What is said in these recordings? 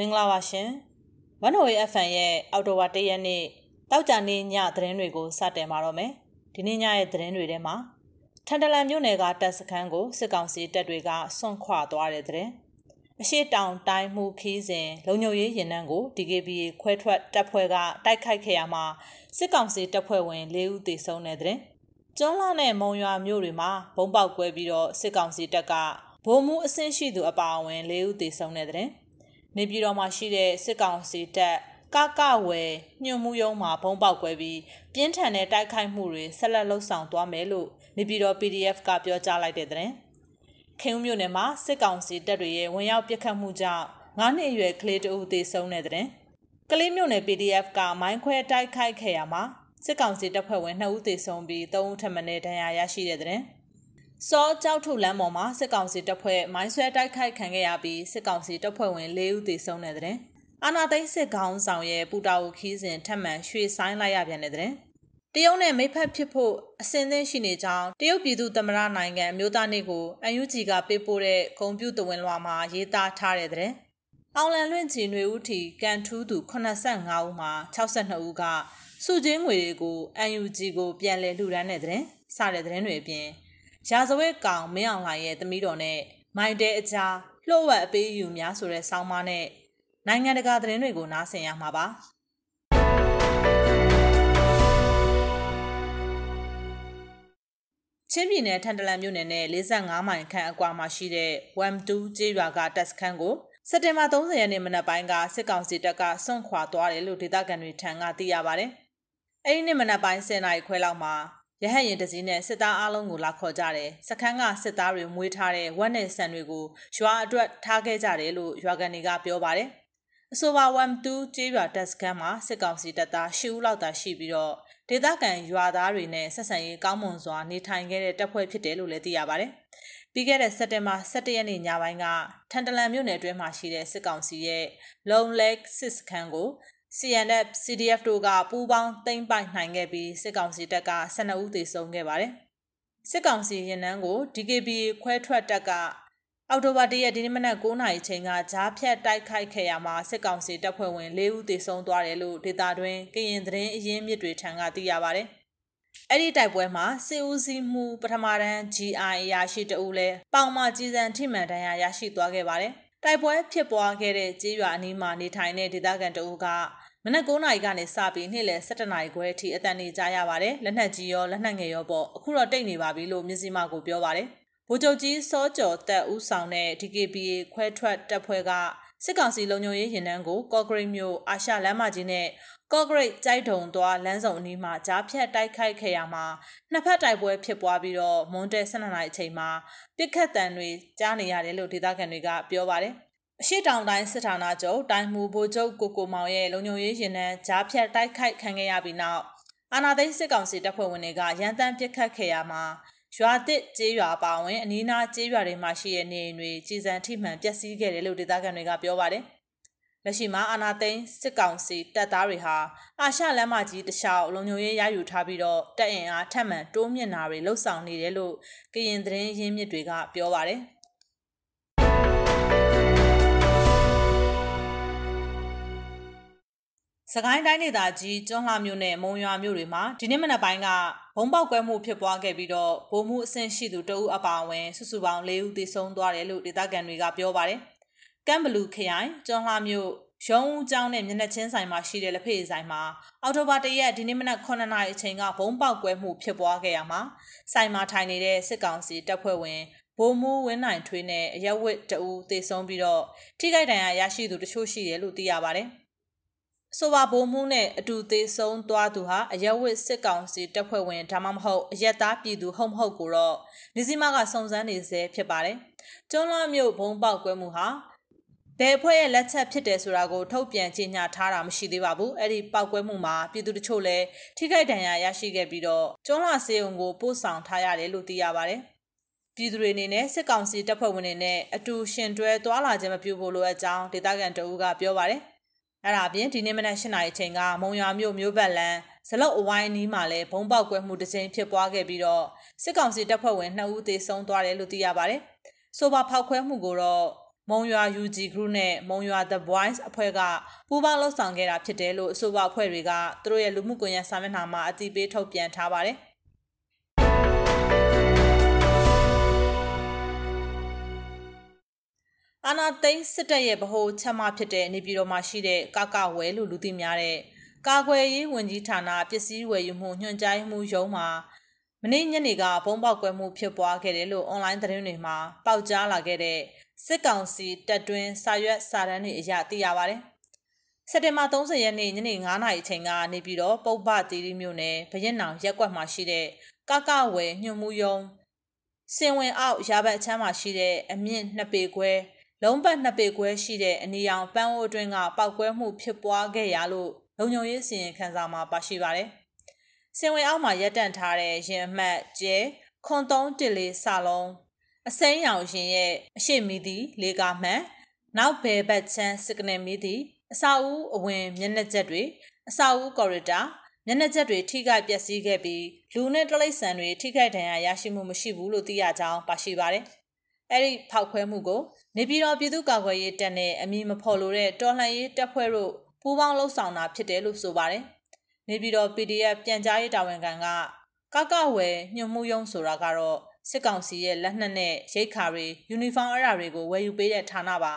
မင်္ဂလာပါရှင်။ဝန်ဟိုရဲ့ FN ရဲ့အော်တိုဝါ၁ရက်နေ့တောက်ကြနေ့ညသတင်းတွေကိုစတင်ပါတော့မယ်။ဒီနေ့ညရဲ့သတင်းတွေထဲမှာထန်တလန်မြို့နယ်ကတပ်စခန်းကိုစစ်ကောင်စီတပ်တွေကဆွန့်ခွာသွားတဲ့တဲ့။အရှိတောင်တိုင်းမှုခီးစဉ်လုံညုံရေးရင်နှန်းကို DKBA ခွဲထွက်တပ်ဖွဲ့ကတိုက်ခိုက်ခဲ့ရမှာစစ်ကောင်စီတပ်ဖွဲ့ဝင်၄ဦးသေဆုံးတဲ့တဲ့။ကျွန်းလာနဲ့မုံရွာမြို့တွေမှာဘုံပေါက်ကွဲပြီးတော့စစ်ကောင်စီတပ်ကဗိုလ်မှူးအဆင့်ရှိသူအပါအဝင်၄ဦးသေဆုံးတဲ့တဲ့။ နေပြည်တော်မှာရှိတဲ့စစ်ကောင်စီတပ်ကကဝယ်ညှို့မှုရုံးမှာဘုံပေါက်ကွဲပြီးပြင်းထန်တဲ့တိုက်ခိုက်မှုတွေဆက်လက်လှုပ်ဆောင်သွားမယ်လို့နေပြည်တော် PDF ကပြောကြားလိုက်တဲ့တဲ့ခင်ဦးမြို့နယ်မှာစစ်ကောင်စီတပ်တွေရဲ့ဝင်ရောက်ပစ်ခတ်မှုကြောင့်ငါးနှစ်အရွယ်ကလေးတအုပ်သေဆုံးတဲ့တဲ့ကလေးမြို့နယ် PDF ကမိုင်းခွဲတိုက်ခိုက်ခဲ့ရမှာစစ်ကောင်စီတပ်ဖွဲ့ဝင်2ဦးသေဆုံးပြီး3ဦးထပ်မံဒဏ်ရာရရှိတဲ့တဲ့ စောကြောက်ထုလမ်းပေါ်မှာစစ်ကောင်စီတပ်ဖွဲ့မိုင်းဆွဲတိုက်ခိုက်ခံခဲ့ရပြီးစစ်ကောင်စီတပ်ဖွဲ့ဝင်၄ဦးသေဆုံးတဲ့တဲ့အာနာသိန်းစစ်ကောင်ဆောင်ရဲ့ပူတာဝခီးစဉ်ထပ်မံရွှေ့ဆိုင်းလိုက်ရပြန်တဲ့တဲ့တရုတ်နဲ့မိဖက်ဖြစ်ဖို့အစင်းသင်းရှိနေကြောင်းတရုတ်ပြည်သူသမ္မတနိုင်ငံမြို့သားနေ့ကိုအန်ယူဂျီကပေးပို့တဲ့ဂုံပြူတဝင်လွှာမှာရေးသားထားတဲ့တဲ့အောင်လန်လွင့်ချီຫນွေဦးထီကန်ထူးသူ85ဦးမှာ62ဦးကစုချင်းငွေတွေကို UNG ကိုပြန်လည်လှူဒန်းတဲ့တဲ့စတဲ့တဲ့တွေအပြင် ရာဇဝဲကောင်မင်းအောင်လှိုင်ရဲ့သမီးတော်နဲ့မိုင်တဲအကြားလှုပ်ဝက်အပေးယူများဆိုတဲ့ဆောင်းပါးနဲ့နိုင်ငံတကာသတင်းတွေကိုနားဆင်ရမှာပါချင်းပြည်နယ်ထန်တလန်မြို့နယ်နဲ့45မိုင်ခန့်အကွာမှာရှိတဲ့1-2ကျေးရွာကတပ်စခန်းကိုစက်တင်ဘာ30ရက်နေ့မနက်ပိုင်းကစစ်ကောင်စီတပ်ကစွန့်ခွာသွားတယ်လို့ဒေသခံတွေထံကသိရပါတယ်။အဲဒီနေ့မနက်ပိုင်း10နာရီခွဲလောက်မှာ ရဟတ်ရင်တစည်းနဲ့စစ်သားအလုံးကိုလာခေါ်ကြတယ်။စခန်းကစစ်သားတွေမွေးထားတဲ့ဝက်နဲ့ဆန်တွေကိုရွာအတွက်ထားခဲ့ကြတယ်လို့ရွာကန်တွေကပြောပါတယ်။အဆိုပါ1-2ကျေးရွာတပ်စခန်းမှာစစ်ကောင်စီတပ်သား10ဦးလောက်သာရှိပြီးတော့ဒေသခံရွာသားတွေနဲ့ဆက်ဆံရေးကောင်းမွန်စွာနေထိုင်ခဲ့တဲ့တပ်ဖွဲ့ဖြစ်တယ်လို့လည်းသိရပါတယ်။ပြီးခဲ့တဲ့စက်တင်ဘာ17ရက်နေ့ညပိုင်းကထန်တလန်မြို့နယ်အတွင်းမှာရှိတဲ့စစ်ကောင်စီရဲ့ Long Lake စစ်စခန်းကို CNF CDF တို့ကပူးပေါင်းသိမ်းပိုက်နိုင်ခဲ့ပြီးစစ်ကောင်စီတပ်က12ဦးသေဆုံးခဲ့ပါတယ်။စစ်ကောင်စီရင်နှန်းကို DKB ခွဲထွက်တပ်ကအောက်တိုဘာ၁ရက်ဒီနေ့မနက်9:00နာရီချိန်ကဂျားဖြတ်တိုက်ခိုက်ခဲ့ရမှာစစ်ကောင်စီတပ်ဖွဲ့ဝင်၄ဦးသေဆုံးသွားတယ်လို့ဒေတာတွင်ကရင်သတင်းအရင်းမြစ်တွေထံကသိရပါတယ်။အဲ့ဒီတိုက်ပွဲမှာစစ်ဦးစီးမှုပထမတန်း GI ရရှိတဦးလဲပေါင်မကြီးစံထိမှန်တန်းရရရှိသွားခဲ့ပါတယ်။တိုက်ပွဲဖြစ်ပွားခဲ့တဲ့ကြေးရွာအနီးမှာနေထိုင်တဲ့ဒေသခံတအုပ်က မနက်9နာရီကနေစပြီးနေ့လယ်17နာရီခွဲအထိအတန်နေကြရပါတယ်လက်နက်ကြီးရောလက်နက်ငယ်ရောပေါ့အခုတော့တိတ်နေပါပြီလို့မြစည်းမကိုပြောပါတယ်ဗိုလ်ချုပ်ကြီးစောကျော်တက်ဦးဆောင်တဲ့ DKBA ခွဲထွက်တပ်ဖွဲ့ကစစ်ကောင်စီလုံခြုံရေးရင်နှန်းကိုကော့ဂရိတ်မြို့အာရှလမ်းမကြီးနဲ့ကော့ဂရိတ်ကြိုက်ထုံသွားလမ်းစုံအနီးမှာကြားဖြတ်တိုက်ခိုက်ခဲ့ရမှာနှစ်ဖက်တိုက်ပွဲဖြစ်ပွားပြီးတော့မွန်တဲ12နာရီအချိန်မှာပြစ်ခတ်တံတွေကြားနေရတယ်လို့ဒေသခံတွေကပြောပါတယ် အရှိတောင်တိုင်းစစ်ဌာနချုပ်တိုင်းမှုဗိုလ်ချုပ်ကိုကိုမောင်ရဲ့လုံခြုံရေးရင်နှန်းကြားဖြတ်တိုက်ခိုက်ခံခဲ့ရပြီးနောက်အာနာသိန်းစစ်ကောင်စီတပ်ဖွဲ့ဝင်တွေကရန်တမ်းပစ်ခတ်ခဲ့ရမှာရွာတစ်ကျေးရွာပါဝင်အနီးနားကျေးရွာတွေမှာရှိတဲ့နေအိမ်တွေကြီးစံထိမှန်ပျက်စီးခဲ့တယ်လို့ဒေသခံတွေကပြောပါတယ်။လက်ရှိမှာအာနာသိန်းစစ်ကောင်စီတပ်သားတွေဟာအာရှလမ်းမကြီးတလျှောက်လုံခြုံရေးရယူထားပြီးတော့တပ်အင်အားထပ်မံတိုးမြင့်တာတွေလှုပ်ဆောင်နေတယ်လို့ကရင်သတင်းရင်းမြစ်တွေကပြောပါတယ်။ စကိုင်းတိုင်းဒေသကြီးကျွန်းလှမြို့နယ်မုံရွာမြို့တွေမှာဒီနေ့မနက်ပိုင်းကဘုံပေါက်ကွဲမှုဖြစ်ပွားခဲ့ပြီးတော့ဗိုလ်မှူးအဆင့်ရှိသူတအုပ်အပါအဝင်စုစုပေါင်း၄ဦးသေဆုံးသွားတယ်လို့ဒေသခံတွေကပြောပါတယ်။ကမ်ဘလူးခရိုင်ကျွန်းလှမြို့ရုံးဦးကျောင်းနဲ့မျက်နှာချင်းဆိုင်မှာရှိတဲ့လက်ဖက်ဆိုင်မှာအော်တိုဘာတရက်ဒီနေ့မနက်9နာရီအချိန်ကဘုံပေါက်ကွဲမှုဖြစ်ပွားခဲ့ရမှာဆိုင်မှာထိုင်နေတဲ့စစ်ကောင်စီတပ်ဖွဲ့ဝင်ဘိုးမူးဝင်းနိုင်ထွေးနဲ့အရက်ဝစ်တအူသေဆုံးပြီးတော့ထိခိုက်ဒဏ်ရာရရှိသူတချို့ရှိတယ်လို့သိရပါတယ်။ ဆိုပါဘိုးမှုနဲ့အတူသေးဆုံးသွားသူဟာအရက်ဝစ်စစ်ကောင်စီတပ်ဖွဲ့ဝင်ဒါမှမဟုတ်အရက်သားပြည်သူဟုတ်မဟုတ်ကိုတော့နေစီမကစုံစမ်းနေဆဲဖြစ်ပါတယ်။ကျွန်းလာမြို့ဘုံပေါက်ကွဲမှုဟာဘယ်ဖွဲ့ရဲ့လက်ချက်ဖြစ်တယ်ဆိုတာကိုထုတ်ပြန်ကြေညာထားတာမရှိသေးပါဘူး။အဲ့ဒီပောက်ကွဲမှုမှာပြည်သူတချို့လည်းထိခိုက်ဒဏ်ရာရရှိခဲ့ပြီးတော့ကျွန်းလာစေုံကိုပို့ဆောင်ထားရတယ်လို့သိရပါတယ်။ပြည်သူတွေအနေနဲ့စစ်ကောင်စီတပ်ဖွဲ့ဝင်တွေနဲ့အတူရှင်တွဲသွားလာခြင်းမပြုဖို့လိုအပ်ကြောင်းဒေသခံတအူးကပြောပါတယ်။ အဲ့ဒါအပြင်ဒီနေ့မနက်၈နာရီချိန်ကမုံရွာမြို့မြို့ဘက်လမ်းဇလုတ်အဝိုင်းနီးမှာလည်းဘုံပေါက်ကွဲမှုတစ်ကြိမ်ဖြစ်ပွားခဲ့ပြီးတော့စစ်ကောင်စီတပ်ဖွဲ့ဝင်2ဦးသေဆုံးသွားတယ်လို့သိရပါတယ်။ဆိုပါဖောက်ခွဲမှုကိုတော့မုံရွာ UG Group နဲ့မုံရွာ The Voice အဖွဲ့ကပူးပေါင်းလှုပ်ဆောင်ခဲ့တာဖြစ်တယ်လို့အဆိုပါအဖွဲ့တွေကသူတို့ရဲ့လူမှုကွန်ရက်စာမျက်နှာမှာအသိပေးထုတ်ပြန်ထားပါတယ်။ အာနာသိန်းစစ်တပ်ရဲ့ဗဟိုချက်မှဖြစ်တဲ့နေပြည်တော်မှာရှိတဲ့ကကဝဲလို့လူသိများတဲ့ကာကွယ်ရေးဝန်ကြီးဌာနပစ္စည်းဝယ်ယူမှုညွှန်ကြားမှုရုံးမှာမနေ့ညနေကဘုံပေါက်ကွဲမှုဖြစ်ပွားခဲ့တယ်လို့အွန်လိုင်းသတင်းတွေမှာပေါက်ကြားလာခဲ့တဲ့စစ်ကောင်စီတပ်တွင်းစာရွက်စာတမ်းတွေအရသိရပါတယ်။စက်တင်ဘာ30ရက်နေ့ညနေ9:00နာရီအချိန်ကနေပြီးတော့ပုပ္ပတီရီမြို့နယ်ဗရင်နောင်ရက်ကွက်မှာရှိတဲ့ကကဝယ်ညွှန်မှုယုံစင်ဝင်အောက်ရာဘတ်အချမ်းမှာရှိတဲ့အမြင့်နှစ်ပေခွဲ လုံးပတ်နှစ်ပေခွဲရှိတဲ့အနီရောင်ပန်းအိုးအတွင်းကပောက်ကွဲမှုဖြစ်ပွားခဲ့ရလို့လုံခြုံရေးစီရင်ခံစာမှာပါရှိပါတယ်။စင်ဝင်အောက်မှာရပ်တန့်ထားတဲ့ရင်အမှတ်ကျဲခွန်သုံးတစ်လေးစလုံးအစိမ်းရောင်ရင်ရဲ့အရှိမီသည်လေကာမှန်နောက်ဘယ်ဘက်ချမ်းစကနယ်မီသည်အစာဦးအဝင်မျက်နှာချက်တွေအစာဦးကော်ရီတာမျက်နှာချက်တွေထိခိုက်ပျက်စီးခဲ့ပြီးလူနဲ့တလိษံတွေထိခိုက်ဒဏ်ရာရရှိမှုမရှိဘူးလို့သိရကြောင်းပါရှိပါတယ်။ အဲဒီဖောက်ခွဲမှုကိုနေပြည်တော်ပြည်သူ့ကာကွယ်ရေးတပ်နဲ့အမည်မဖော်လိုတဲ့တော်လှန်ရေးတပ်ဖွဲ့တို့ပူးပေါင်းလှုပ်ဆောင်တာဖြစ်တယ်လို့ဆိုပါတယ်။နေပြည်တော် PDF ပြန်ကြားရေးတာဝန်ခံကကကဝယ်ညှို့မှုယုံဆိုတာကတော့စစ်ကောင်စီရဲ့လက်နက်နဲ့ရိတ်ခါတွေယူနီဖောင်းအရာတွေကိုဝယ်ယူပေးတဲ့ဌာနပါ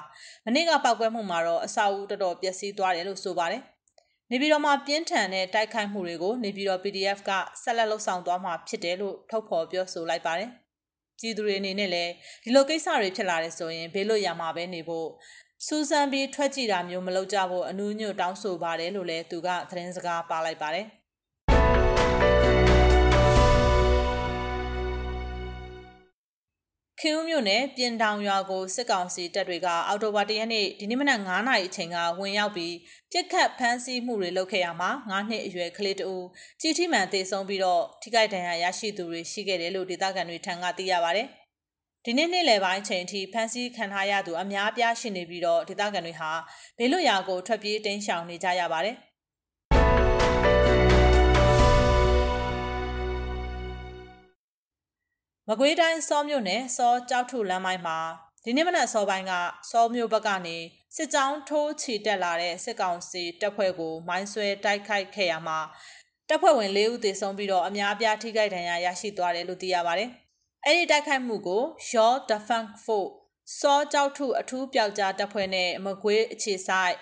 မနေ့ကပောက်ကွဲမှုမှာတော့အဆောက်အဦတော်တော်ပျက်စီးသွားတယ်လို့ဆိုပါတယ်နေပြည်တော်မှာပြင်းထန်တဲ့တိုက်ခိုက်မှုတွေကိုနေပြည်တော် PDF ကဆက်လက်လှုပ်ဆောင်သွားမှာဖြစ်တယ်လို့ထုတ်ဖော်ပြောဆိုလိုက်ပါတယ် ပြည်သူတွေအနေနဲ့လည်းဒီလိုကိစ္စတွေဖြစ်လာတယ်ဆိုရင်ဘေးလွတ်ရမှာပဲနေဖို့စူးစမ်းပြီးထွက်ကြည့်တာမျိုးမလုပ်ကြဖို့အနူးညွတ်တောင်းဆိုပါတယ်လို့လည်းသူကသတင်းစကားပါလိုက်ပါတယ် ခင်ဦးမြို့နယ်ပြင်တောင်ရွာကိုစစ်ကောင်စီတပ်တွေကအော်တိုဘာတရက်နေ့ဒီနေ့မနက်9:00နာရီအချိန်ကဝင်ရောက်ပြီးပြစ်ခတ်ဖမ်းဆီးမှုတွေလုပ်ခဲ့ရမှာ9နှစ်အရွယ်ကလေးတဦးကြီးထိမှန်သေဆုံးပြီးတော့ထိခိုက်ဒဏ်ရာရရှိသူတွေရှိခဲ့တယ်လို့ဒေသခံတွေထံကသိရပါဗျ။ဒီနေ့နေ့လယ်ပိုင်းချိန်ထိဖမ်းဆီးခံထားရသူအများအပြားရှိနေပြီးတော့ဒေသခံတွေဟာဘေးလွတ်ရာကိုထွက်ပြေးတိမ်းရှောင်နေကြရပါတယ်။ မကွေးတိုင်းစောမြို့နယ်စောကြောက်ထုလမ်းပိုင်းမှာဒီနေ့မနက်စောပိုင်းကစောမြို့ဘက်ကနေစစ်ကြောင်းထိုးချီတက်လာတဲ့စစ်ကောင်စီတပ်ဖွဲ့ကိုမိုင်းဆွဲတိုက်ခိုက်ခဲ့ရမှာတပ်ဖွဲ့ဝင်၄ဦးသေဆုံးပြီးတော့အများအပြားထိခိုက်ဒဏ်ရာရရှိသွားတယ်လို့သိရပါတယ်။အဲဒီတိုက်ခိုက်မှုကို Your Defense Force စောကြောက်ထုအထူးပျောက်ကြားတပ်ဖွဲ့နဲ့မကွေးအခြေဆိုင်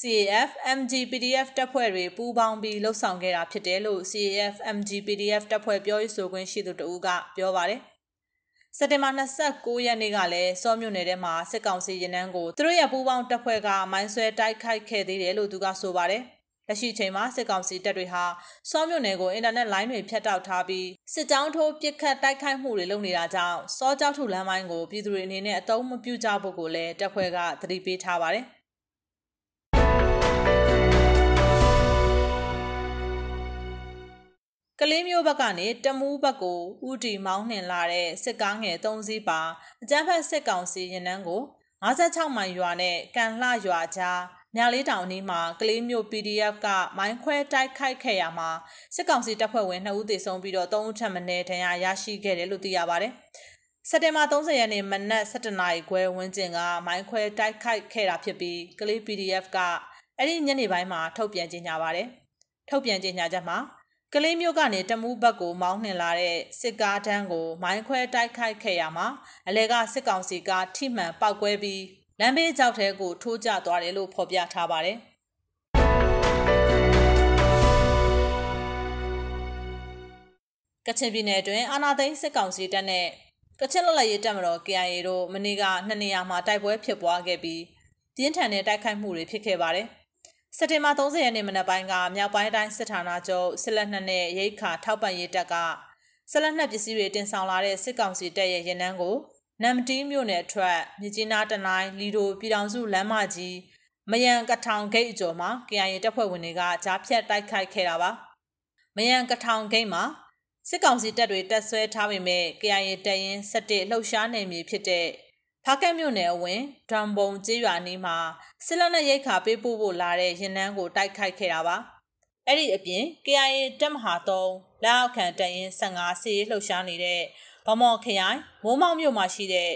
CAF MG PDF တပ်ဖွဲ့တွေပူးပေါင်းပြီးလှုပ်ဆောင်ခဲ့တာဖြစ်တယ်လို့ CAF MG PDF တပ်ဖွဲ့ပြောရေးဆိုခွင့်ရှိသူတဦးကပြောပါတယ်။စက်တင်ဘာ29ရက်နေ့ကလည်းစောမြို့နယ်ထဲမှာစစ်ကောင်စီရင်နှန်းကိုသူတို့ရဲ့ပူးပေါင်းတပ်ဖွဲ့ကမိုင်းဆွဲတိုက်ခိုက်ခဲ့သေးတယ်လို့သူကဆိုပါတယ်။လက်ရှိချိန်မှာစစ်ကောင်စီတပ်တွေဟာစောမြို့နယ်ကိုအင်တာနက်လိုင်းတွေဖြတ်တောက်ထားပြီးစစ်ကြောင်းထိုးပစ်ခတ်တိုက်ခိုက်မှုတွေလုပ်နေတာကြောင့်စောကြောက်ထုလမ်းပိုင်းကိုပြည်သူတွေအနေနဲ့အတုံးမပြုကြဖို့ကိုလည်းတပ်ဖွဲ့ကသတိပေးထားပါတယ်။ ကလေးမျိုးဘက်ကနေတမူးဘက်ကိုဥတီမောင်းနှင်လာတဲ့စစ်ကားငယ်၃စီးပါအကြမ်းဖက်စစ်ကောင်စီရင်နှန်းကို56မိုင်ရွာနဲ့ကန်လှရွာကြားမြလေးတောင်နီးမှာကလေးမျိုး PDF ကမိုင်းခွဲတိုက်ခိုက်ခဲ့ရမှာစစ်ကောင်စီတပ်ဖွဲ့ဝင်2ဦးသေဆုံးပြီးတော့3ဦးထပ်မံဒဏ်ရာရရှိခဲ့တယ်လို့သိရပါတယ်။စက်တင်ဘာ30ရက်နေ့မနက်7:00နာရီခွဲဝန်းကျင်ကမိုင်းခွဲတိုက်ခိုက်ခဲ့တာဖြစ်ပြီးကလေး PDF ကအဲ့ဒီညနေပိုင်းမှာထုတ်ပြန်ကြေညာပါတယ်။ထုတ်ပြန်ကြေညာချက်မှာ ကလေးမျိုးကနေတမူးဘက်ကိုမောင်းနှင်လာတဲ့စစ်ကားတန်းကိုမိုင်းခွဲတိုက်ခိုက်ခဲ့ရမှာအလဲကစစ်ကောင်စီကထိမှန်ပောက်ကွဲပြီးလမ်းဘေးကြောက်ထဲကိုထိုးကျသွားတယ်လို့ဖော်ပြထားပါတယ်ကချင်ပြည်နယ်အတွင်းအာနာသိန်းစစ်ကောင်စီတပ်နဲ့ကချင်လွတ်လပ်ရေးတပ်မတော် KIA တို့မနေ့ကနှစ်နေရာမှာတိုက်ပွဲဖြစ်ပွားခဲ့ပြီးပြင်းထန်တဲ့တိုက်ခိုက်မှုတွေဖြစ်ခဲ့ပါတယ်။ စက်တင်ဘာ30ရက်နေ့မနက်ပိုင်းကမြောက်ပိုင်းတိုင်းစစ်ဌာနချုပ်စစ်လက်နက်နဲ့ရိတ်ခါထောက်ပံ့ရေးတပ်ကစစ်လက်နက်ပစ္စည်းတွေတင်ဆောင်လာတဲ့စစ်ကောင်စီတပ်ရဲ့ရင်နှန်းကိုနမ်တီးမြို့နယ်အထက်မြကြီးနားတနိုင်းလီဒိုပြည်တော်စုလမ်းမကြီးမယံကထောင်ဂိတ်အကျော်မှာ KIA တပ်ဖွဲ့ဝင်တွေကကြားဖြတ်တိုက်ခိုက်ခဲ့တာပါမယံကထောင်ဂိတ်မှာစစ်ကောင်စီတပ်တွေတက်ဆွဲထားပေမဲ့ KIA တပ်ရင်း17လှုပ်ရှားနေမည်ဖြစ်တဲ့ ဖားကတ်မြို့နယ်အဝင်ဒရမ်ဘုံကျေးရွာနီးမှာစစ်လက်နက်ရိတ်ခါပေးပို့ဖို့လာတဲ့ရင်နှန်းကိုတိုက်ခိုက်ခဲ့တာပါအဲ့ဒီအပြင် KIA တပ်မဟာ3လက်အောက်ခံတပ်ရင်း15စီးလှုပ်ရှားနေတဲ့ဗမော်ခရိုင်မိုးမောက်မြို့မှာရှိတဲ့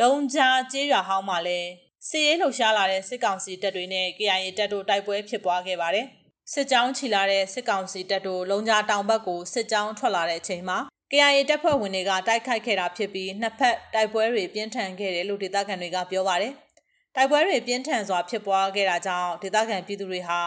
လုံကြားကျေးရွာဟောင်းမှာလည်းစစ်ရေးလှုပ်ရှားလာတဲ့စစ်ကောင်စီတပ်တွေနဲ့ KIA တပ်တို့တိုက်ပွဲဖြစ်ပွားခဲ့ပါတယ်။စစ်ကြောင်းချီလာတဲ့စစ်ကောင်စီတပ်တို့လုံကြားတောင်ဘက်ကိုစစ်ကြောင်းထွက်လာတဲ့အချိန်မှာ KIA တပ်ဖွဲ့ဝင်တွေကတိုက်ခိုက်ခဲ့တာဖြစ်ပြီးနှစ်ဖက်တိုက်ပွဲတွေပြင်းထန်ခဲ့တယ်လို့ဒေသခံတွေကပြောပါတယ်။တိုက်ပွဲတွေပြင်းထန်စွာဖြစ်ပွားခဲ့တာကြောင့်ဒေသခံပြည်သူတွေဟာ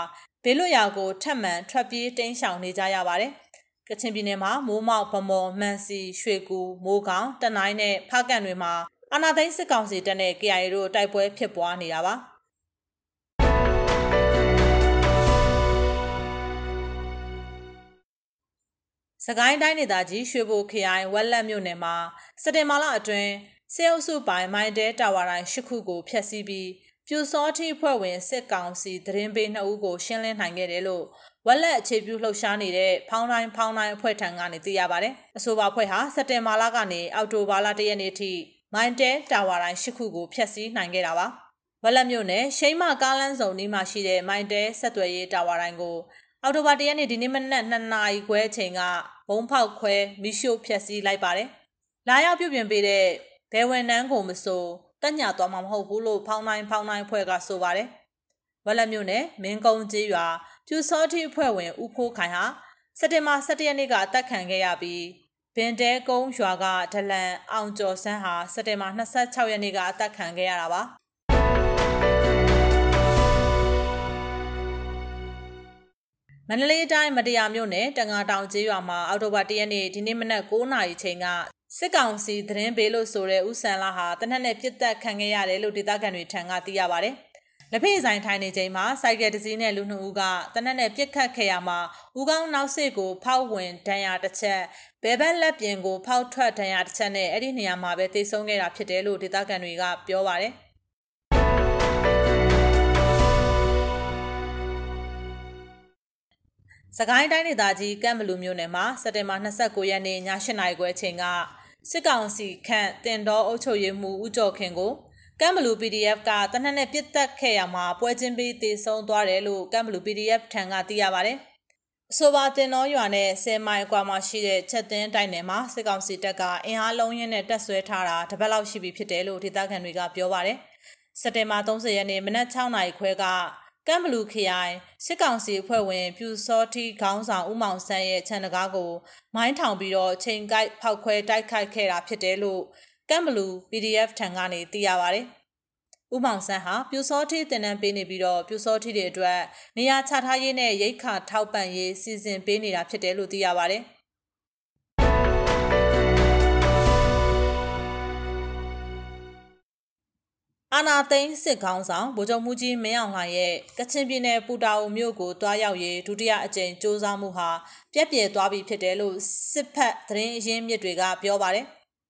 ဘေးလွတ်ရာကိုထပ်မံထွက်ပြေးတိမ်းရှောင်နေကြရပါတယ်။ကချင်ပြည်နယ်မှာမိုးမောက်ဗမော်မှန်စီရွှေကူမိုးကောင် တနိုင်းနဲ့ဖားကန်တွေမှာအာနာသိန်းစစ်ကောင်စီတပ်နဲ့ KIA တို့တိုက်ပွဲဖြစ်ပွားနေတာပါ။ စကိုင်းတိုင်းဒေသကြီးရွှေဘိုခရိုင်ဝက်လက်မြို့နယ်မှာစက်တင်ဘာလအတွင်းစေအုပ်စုပိုင်းမိုင်းတဲတာဝါတိုင်း၈ခုကိုဖျက်ဆီးပြီးပြူစောတိဖွဲ့ဝင်စစ်ကောင်စီသတင်းပေးနှစ်ဦးကိုရှင်းလင်းနိုင်ခဲ့တယ်လို့ဝက်လက်အခြေပြုလှုပ်ရှားနေတဲ့ဖောင်းတိုင်းဖောင်းတိုင်းအဖွဲ့ထံကနေသိရပါတယ်။အဆိုပါအဖွဲ့ဟာစက်တင်ဘာလကနေအောက်တိုဘာလ၁ရက်နေ့ထိမိုင်းတဲတာဝါတိုင်း၈ခုကိုဖျက်ဆီးနိုင်ခဲ့တာပါ။ဝက်လက်မြို့နယ်ရှိမကားလန်းစုံနီးမှာရှိတဲ့မိုင်းတဲဆက်သွယ်ရေးတာဝါတိုင်းကိုအော်တိုဘာတရက်နေ့ဒီနေ့မနက်2နာရီခွဲအချိန်က ဘုံဖောက်ခွဲမိရှို့ဖျက်ဆီးလိုက်ပါတယ်။လာရောက်ပြုပြင်ပေးတဲ့ဘယ်ဝန်နှန်းကိုမဆိုတက်ညာသွားမှာမဟုတ်ဘူးလို့ဖောင်းတိုင်းဖောင်းတိုင်းဖွဲ့ကဆိုပါတယ်။ဝက်လက်မြို့နယ်မင်းကုန်းကြီးရွာပြူစောတိဖွဲ့ဝင်ဦးဖိုးခိုင်ဟာစက်တင်ဘာ17ရက်နေ့ကအသက်ခံခဲ့ရပြီးဘင်တဲကုန်းရွာကဒလန်အောင်ကျော်စန်းဟာစက်တင်ဘာ26ရက်နေ့ကအသက်ခံခဲ့ရတာပါ။ မန္တလေးတိုင်းမတရားမြို့နယ်တငါတောင်ကျေးရွာမှာအောက်တိုဘာ၁ရက်နေ့ဒီနေ့မနက်9:00နာရီချိန်ကစစ်ကောင်စီသတင်းပေးလို့ဆိုတဲ့ဦးဆန်လာဟာတနက်နဲ့ပြစ်တက်ခံခဲ့ရတယ်လို့ဒေသခံတွေထံကသိရပါဗျ။လက်ဖေးဆိုင်ထိုင်နေချိန်မှာစိုက်ကယ်တစ်စီးနဲ့လူနှစ်ဦးကတနက်နဲ့ပြစ်ခတ်ခဲ့ရမှာဦးကောင်းနောက်စစ်ကိုဖောက်ဝင်ဒဏ်ရာတစ်ချက်ဘဲဘက်လက်ပြင်ကိုဖောက်ထွက်ဒဏ်ရာတစ်ချက်နဲ့အဲ့ဒီနေရာမှာပဲတိတ်ဆုံးခဲ့တာဖြစ်တယ်လို့ဒေသခံတွေကပြောပါတ စကိုင်းတိုင်းဒေသကြီးကမ်ဘလူမြို့နယ်မှာစက်တင်ဘာ29ရက်နေ့ည8:00နာရီခွဲအချိန်ကစစ်ကောင်စီခန့်တင်တော်အုပ်ချုပ်ရေးမှူးဦးကျော်ခင်ကိုကမ်ဘလူ PDF ကတနက်နဲ့ပြစ်တက်ခဲ့ရမှာပွဲချင်းပြီးတည်ဆုံသွားတယ်လို့ကမ်ဘလူ PDF ထံကသိရပါတယ်။အဆိုပါတင်တော်ရွာနဲ့10မိုင်အကွာမှာရှိတဲ့ချက်သင်းတိုက်နယ်မှာစစ်ကောင်စီတပ်ကအင်အားလုံးရင်းနဲ့တက်ဆွဲထားတာတပတ်လောက်ရှိပြီဖြစ်တယ်လို့ဒေသခံတွေကပြောပါတယ်။စက်တင်ဘာ30ရက်နေ့မနက်6:00နာရီခွဲက ကမ်ဘလူခရိုင်စစ်ကောင်စီအဖွဲ့ဝင် ပြူစောတိခေါင်းဆောင်ဦးမောင်ဆန်းရဲ့ခြံတကားကို မိုင်းထောင်ပြီးတော့ချိန်ကိုက်ဖောက်ခွဲတိုက်ခိုက်ခဲ့တာဖြစ်တယ်လို့ကမ်ဘလူ PDF ထံကနေသိရပါဗျ။ဦးမောင်ဆန်းဟာပြူစောတိတင်နန်းပေးနေပြီးတော့ပြူစောတိတွေအတွက်နေရာချထားရေးနဲ့ရိတ်ခါထောက်ပံ့ရေးစီစဉ်ပေးနေတာဖြစ်တယ်လို့သိရပါဗျ။ အာနာသိန်းစစ်ကောင်းဆောင်ဗိုလ်ချုပ်မှုကြီးမင်းအောင်လှိုင်ရဲ့ကချင်ပြည်နယ်ပူတာအိုမြို့ကိုတွားရောက်ရေးဒုတိယအကြိမ်စ조사မှုဟာပြက်ပြယ်သွားပြီဖြစ်တယ်လို့စစ်ဖက်သတင်းအရင်းမြစ်တွေကပြောပါတယ်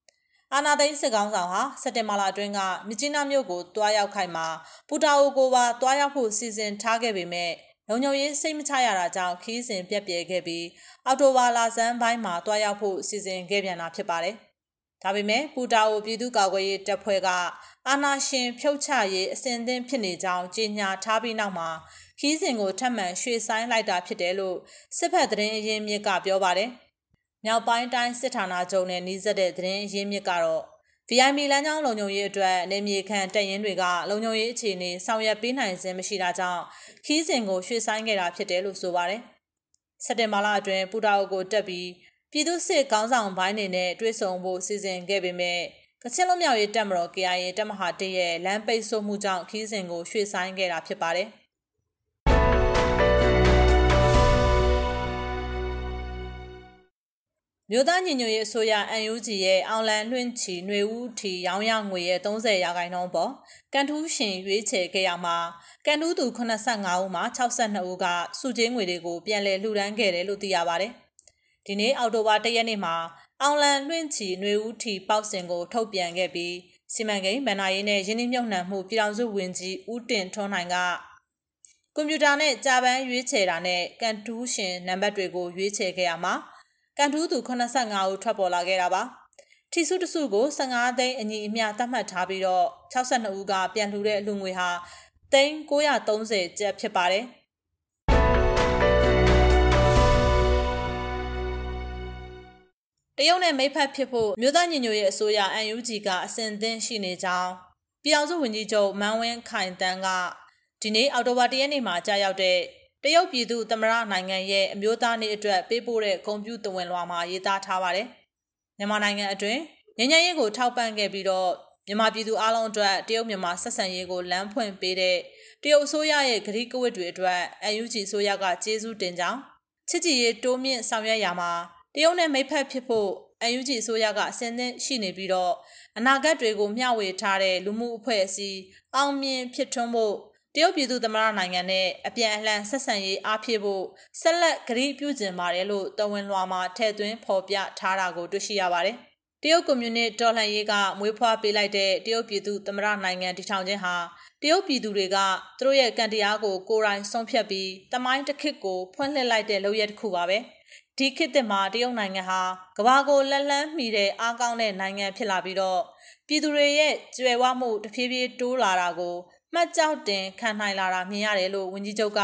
။အာနာသိန်းစစ်ကောင်းဆောင်ဟာစက်တင်ဘာလအတွင်းကမြကြီးနားမြို့ကိုတွားရောက်ခိုင်မှာပူတာအိုကိုပါတွားရောက်ဖို့စီစဉ်ထားခဲ့ပေမဲ့လုံခြုံရေးစိတ်မချရတာကြောင့်ခီးစဉ်ပြက်ပြယ်ခဲ့ပြီးအော်တိုဘာလဆန်းပိုင်းမှာတွားရောက်ဖို့စီစဉ်ခဲ့ပြန်တာဖြစ်ပါတယ်။ ဒါပေမဲ့ပူတာအိုပြည်သူ့ကာကွယ်ရေးတပ်ဖွဲ့ကအာဏာရှင်ဖြုတ်ချရေးအစဉ်သင့်ဖြစ်နေကြောင်းကြေညာထားပြီးနောက်မှာခီးစဉ်ကိုထပ်မံရွှေ့ဆိုင်းလိုက်တာဖြစ်တယ်လို့စစ်ဖက်သတင်းအရင်းမြစ်ကပြောပါတယ်။မြောက်ပိုင်းတိုင်းစစ်ဌာနချုပ်နဲ့နှီးစပ်တဲ့သတင်းအရင်းမြစ်ကတော့ VIP လမ်းကြောင်းလုံခြုံရေးအတွက်နေမြေခံတပ်ရင်းတွေကလုံခြုံရေးအခြေအနေဆောင်ရွက်ပေးနိုင်ခြင်းမရှိတာကြောင့်ခီးစဉ်ကိုရွှေ့ဆိုင်းခဲ့တာဖြစ်တယ်လို့ဆိုပါတယ်။စက်တင်ဘာလအတွင်းပူတာအိုကိုတက်ပြီး ပြည်သူ့စစ်ခေါင်းဆောင်ပိုင်းနေနဲ့တွဲဆုံဖို့စီစဉ်ခဲ့ပေမဲ့ကချင်လွတ်မြောက်ရေးတပ်မတော် KIA တပ်မဟာတရဲ့လမ်းပိတ်ဆို့မှုကြောင့်ခီးစဉ်ကိုရွှေ့ဆိုင်းခဲ့တာဖြစ်ပါတယ်။မြို့သားညီညွတ်ရေးအစိုးရ UNG ရဲ့အောင်လန်လွှင့်ချီຫນွေဦးထီရောင်းရငွေရဲ့30ရာခိုင်နှုန်းပေါ်ကန်ထူးရှင်ရွေးချယ်ခဲ့ရမှာကန်ထူးသူ85ဦးမှာ62ဦးကစုချင်းငွေတွေကိုပြန်လည်လှူဒန်းခဲ့တယ်လို့သိရပါတယ်။ ဒီနေ့အောက်တိုဘာ၁ရက်နေ့မှာအောင်လန်လွှင့်ချီຫນွေဦးထီပေါက်စင်ကို ထုတ်ပြန်ခဲ့ပြီးစီမံကိန်းဗန်နာရေးနဲ့ရင်းနှီးမြှုပ်နှံမှုပြည်ထောင်စုဝန်ကြီးဦးတင်ထွန်းနိုင်ကကွန်ပျူတာနဲ့ကြာပန်းရွေးချယ်တာနဲ့ကန်တူးရှင်နံပါတ်တွေကိုရွေးချယ်ခဲ့ရမှာကန်တူးသူ85ဦးထွက်ပေါ်လာခဲ့တာပါထီစုတစုကို15သိန်းအညီအမျှသတ်မှတ်ထားပြီးတော့62ဦးကပြန်လှူတဲ့အလှူငွေဟာသိန်း930ကျပ်ဖြစ်ပါတယ် တရုတ်နဲ့မိဖက်ဖြစ်ဖို့မြို့သားညီညွတ်ရေးအစိုးရ UNG ကအစဉ်သင်းရှိနေကြောင်းပြည်အောင်စုဝန်ကြီးချုပ်မန်ဝင်းခိုင်တန်းကဒီနေ့အောက်တိုဘာ၁ရက်နေ့မှာကြာရောက်တဲ့တရုတ်ပြည်သူသမရနိုင်ငံရဲ့အမျိုးသားနေ့အတွက်ပေးပို့တဲ့ဂုံပြူတဝင်လွှာမှာရေးသားထားပါတယ်။မြန်မာနိုင်ငံအတွင်းငញ្ញရေးကိုထောက်ပံ့ခဲ့ပြီးတော့မြန်မာပြည်သူအလုံးအတွက်တရုတ်မြန်မာဆက်ဆံရေးကိုလမ်းဖွင့်ပေးတဲ့တရုတ်အစိုးရရဲ့ဂရိကဝတ်တွေအတွက် UNG အစိုးရကကျေးဇူးတင်ကြောင်းချစ်ကြည်ရေးတိုးမြင့်ဆောင်ရွက်ရမှာ တရုတ်နဲ့မိတ်ဖက်ဖြစ်ဖို့ UNG အစိုးရကအစဉ်သင့်ရှိနေပြီးတော့အနာဂတ်တွေကိုမျှဝေထားတဲ့လူမှုအဖွဲ့အစည်းအောင်မြင်ဖြစ်ထွန်းဖို့တရုတ်ပြည်သူသမ္မတနိုင်ငံနဲ့အပြန်အလှန်ဆက်ဆံရေးအားဖြည့်ဖို့ဆက်လက်ဂရုပြုကျင်ပါတယ်လို့တဝန်လွှာမှာထည့်သွင်းဖော်ပြထားတာကိုတွေ့ရှိရပါတယ်။တရုတ်ကွန်မြူနစ်တော်လှန်ရေးကမွေးဖွားပေးလိုက်တဲ့တရုတ်ပြည်သူသမ္မတနိုင်ငံတည်ထောင်ခြင်းဟာတရုတ်ပြည်သူတွေကသူတို့ရဲ့ကံတရားကိုကိုယ်တိုင်ဆုံးဖြတ်ပြီးတမိုင်းတစ်ခေတ်ကိုဖွင့်လှစ်လိုက်တဲ့လုပ်ရတစ်ခုပါပဲ။ ဒီခေတ်သစ်မှာတရုတ်နိုင်ငံဟာကမ္ဘာကိုလက်လန်းမီတဲ့အားကောင်းတဲ့နိုင်ငံဖြစ်လာပြီးတော့ပြည်သူတွေရဲ့ကြွယ်ဝမှုတဖြည်းဖြည်းတိုးလာတာကိုမှတ်ကြောက်တင်ခံနိုင်လာတာမြင်ရတယ်လို့ဝန်ကြီးချုပ်က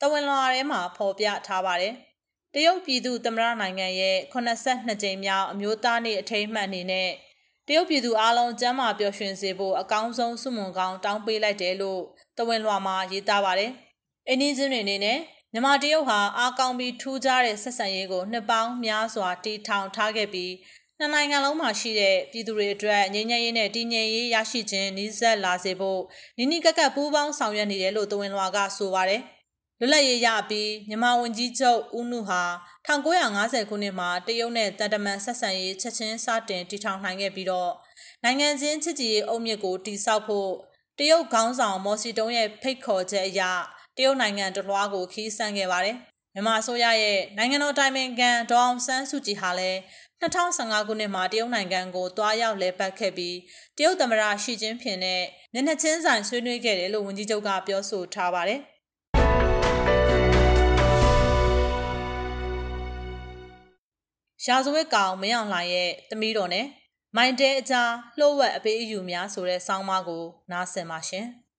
တဝန်လွှာထဲမှာဖော်ပြထားပါတယ်။တရုတ်ပြည်သူသမ္မတနိုင်ငံရဲ့82ကြိမ်မြောက်အမျိုးသားနေ့အထိမ်းအမှတ်အနေနဲ့တရုတ်ပြည်သူအားလုံးကျမ်းမာပျော်ရွှင်စေဖို့အကောင်းဆုံးစုမုံကောင်းတောင်းပေးလိုက်တယ်လို့တဝန်လွှာမှာရေးသားပါတယ်။အင်းကြီးချင်းတွေအနေနဲ့ မြန်မာတရုတ်ဟာအားကောင်းပြီးထူးခြားတဲ့ဆက်ဆံရေးကိုနှစ်ပေါင်းများစွာတည်ထောင်ထားခဲ့ပြီးနှစ်နိုင်ငံလုံးမှာရှိတဲ့ပြည်သူတွေအတွက်ငြိမ်းချမ်းရေးနဲ့တည်ငြိမ်ရေးရရှိခြင်းနှိစက်လာစေဖို့နိနိကကပူးပေါင်းဆောင်ရွက်နေတယ်လို့တဝန်လွှာကဆိုပါတယ်။လွတ်လပ်ရေးရပြီးမြန်မာဝန်ကြီးချုပ်ဦးနုဟာ1950ခုနှစ်မှာတရုတ်နဲ့တန်တမန်ဆက်ဆံရေးချက်ချင်းစတင်တည်ထောင်နိုင်ခဲ့ပြီးတော့နိုင်ငံချင်းချစ်ကြည်ရေးအုပ်မြစ်ကိုတည်ဆောက်ဖို့တရုတ်ခေါင်းဆောင်မော်စီတုံးရဲ့ဖိတ်ခေါ်ချက်အရတ ရုတ်နိုင်ငံတလွှားကိုခီးဆန်းခဲ့ပါတယ်။မြန်မာအစိုးရရဲ့နိုင်ငံတော်တိုင်ပင်ခံဒေါအောင်ဆန်းစုကြည်ဟာလည်း2015ခုနှစ်မှာတရုတ်နိုင်ငံကိုတွားရောက်လဲပတ်ခဲ့ပြီးတရုတ်သမ္မတရှီကျင်းဖင်နဲ့မျက်နှာချင်းဆိုင်ဆွေးနွေးခဲ့တယ်လို့ဝန်ကြီးချုပ်ကပြောဆိုထားပါတယ်။ရာဇဝတ်ကောင်မင်းအောင်လှိုင်ရဲ့တမီးတော်နဲ့မိုင်တဲအကြားလှုပ်ဝက်အပေးအယူများဆိုတဲ့ဆောင်းပါးကိုနားဆင်ပါရှင်။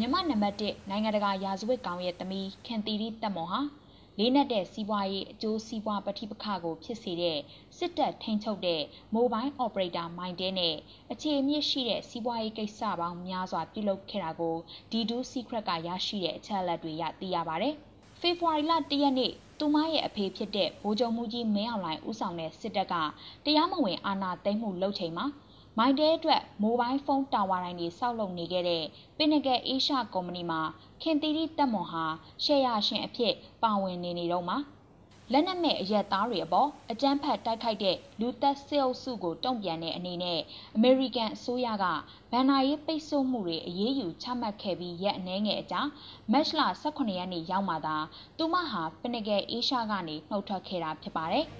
မြန်မာနံပါတ်1နိုင်ငံတကာရာဇဝတ်ကောင်ရဲ့သမီးခင်တီရီတက်မော်ဟာလေးနက်တဲ့စီးပွားရေးအကျိုးစီးပွားပဋိပက္ခကိုဖြစ်စေတဲ့စစ်တပ်ထိန်းချုပ်တဲ့ Mobile Operator မိုင်းတဲနဲ့အခြေအမြစ်ရှိတဲ့စီးပွားရေးကိစ္စပေါင်းများစွာပြုလုပ်ခဲ့တာကို D2 Secret ကရရှိတဲ့အချက်အလက်တွေရသိရပါတယ်။ဖေဖော်ဝါရီလ၁ရက်နေ့သူမရဲ့အဖေဖြစ်တဲ့ဗိုလ်ချုပ်မှုကြီးမင်းအောင်လှိုင်ဦးဆောင်တဲ့စစ်တပ်ကတရားမဝင်အာဏာသိမ်းမှုလုပ်ချိန်မှာ မိုင်တဲအတွက်မိုဘိုင်းဖုန်းတာဝါတိုင်းတွေစောက်လုပ်နေခဲ့တဲ့ပင်နဂက်အေးရှာကုမ္ပဏီမှာခင်သီရီတက်မွန်ဟာရှယ်ယာရှင်အဖြစ်ပါဝင်နေနေတော့မှာလက်နက်မဲ့အရက်သားတွေအပေါ်အကြမ်းဖက်တိုက်ခိုက်တဲ့လူသက်စစ်အုပ်စုကိုတုံ့ပြန်တဲ့အနေနဲ့အမေရိကန်အစိုးရကဗန်နာရေးပိတ်ဆို့မှုတွေအရေးယူချမှတ်ခဲ့ပြီးရက်အနည်းငယ်အကြာမတ်လ18ရက်နေ့ရောက်မှသာသူမဟာပင်နဂက်အေးရှာကနေနှုတ်ထွက်ခဲ့တာဖြစ်ပါတယ်။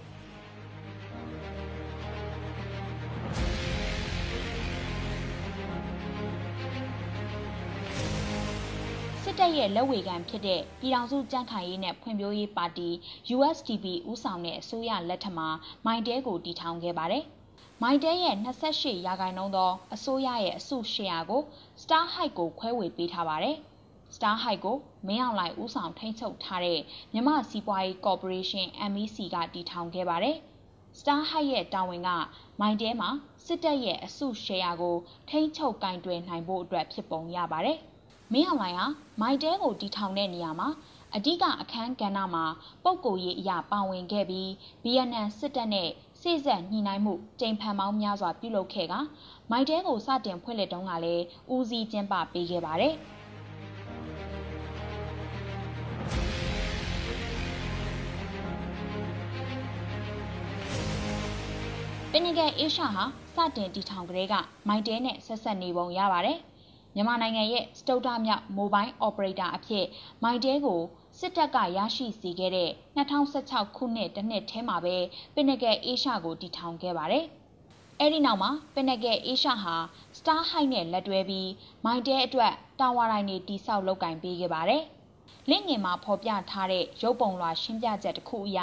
တပ်ရဲ့လက်ဝေခံဖြစ်တဲ့ပြည်ထောင်စုကြံ့ခိုင်ရေးနဲ့ဖွံ့ဖြိုးရေးပါတီ USDP ဦးဆောင်တဲ့အစိုးရလက်ထက်မှာမိုင်တဲကိုတည်ထောင်ခဲ့ပါတယ်။မိုင်တဲရဲ့28ရာခိုင်နှုန်းသောအစိုးရရဲ့အစုရှယ်ယာကို Star High ကိုခွဲဝေပေးထားပါတယ်။ Star High ကိုမင်းအောင်လှိုင်ဦးဆောင်ထိန်းချုပ်ထားတဲ့မြမစီးပွားရေးကော်ပိုရေးရှင်း MEC ကတည်ထောင်ခဲ့ပါတယ်။ Star High ရဲ့တာဝန်ကမိုင်တဲမှာစစ်တပ်ရဲ့အစုရှယ်ယာကိုထိန်းချုပ်ကင်တွယ်နိုင်ဖို့အတွက်ဖြစ်ပုံရပါတယ်။ မင်းအောင်လှိုင်ဟာမိုက်တဲကိုတီထောင်တဲ့နေရာမှာအဓိကအခန်းကဏ္ဍမှာပုံကိုရေးအရာပါဝင်ခဲ့ပြီး BNN စစ်တပ်နဲ့စိစက်ညှိနှိုင်းမှုကြိမ်ဖန်ပေါင်းများစွာပြုလုပ်ခဲ့ကမိုက်တဲကိုစတင်ဖွင့်လှစ်တုန်းကလည်းဦးစီးကျင်းပပေးခဲ့ပါတယ်ပင်နဂက်အေရှာဟာစတင်တီထောင်ကလေးကမိုက်တဲနဲ့ဆက်ဆက်နေပုံရပါတယ်။ မြန်မာနိုင်ငံရဲ့စတုတ္ထမြောက် Mobile Operator အဖြစ်မိုင်တဲကိုစစ်တပ်ကရရှိစေခဲ့တဲ့2016ခုနှစ်တစ်နှစ်ထဲမှာပဲပင်နဂက်အေရှာကိုတည်ထောင်ခဲ့ပါတယ်။အဲဒီနောက်မှာပင်နဂက်အေရှာဟာ Star High နဲ့လက်တွဲပြီးမိုင်တဲအတွက်တာဝါတိုင်းတွေတိစောက်လုပ်ကင်ပေးခဲ့ပါတယ်။လင့်ငင်မှာဖော်ပြထားတဲ့ရုပ်ပုံလွှာရှင်းပြချက်တစ်ခုအရ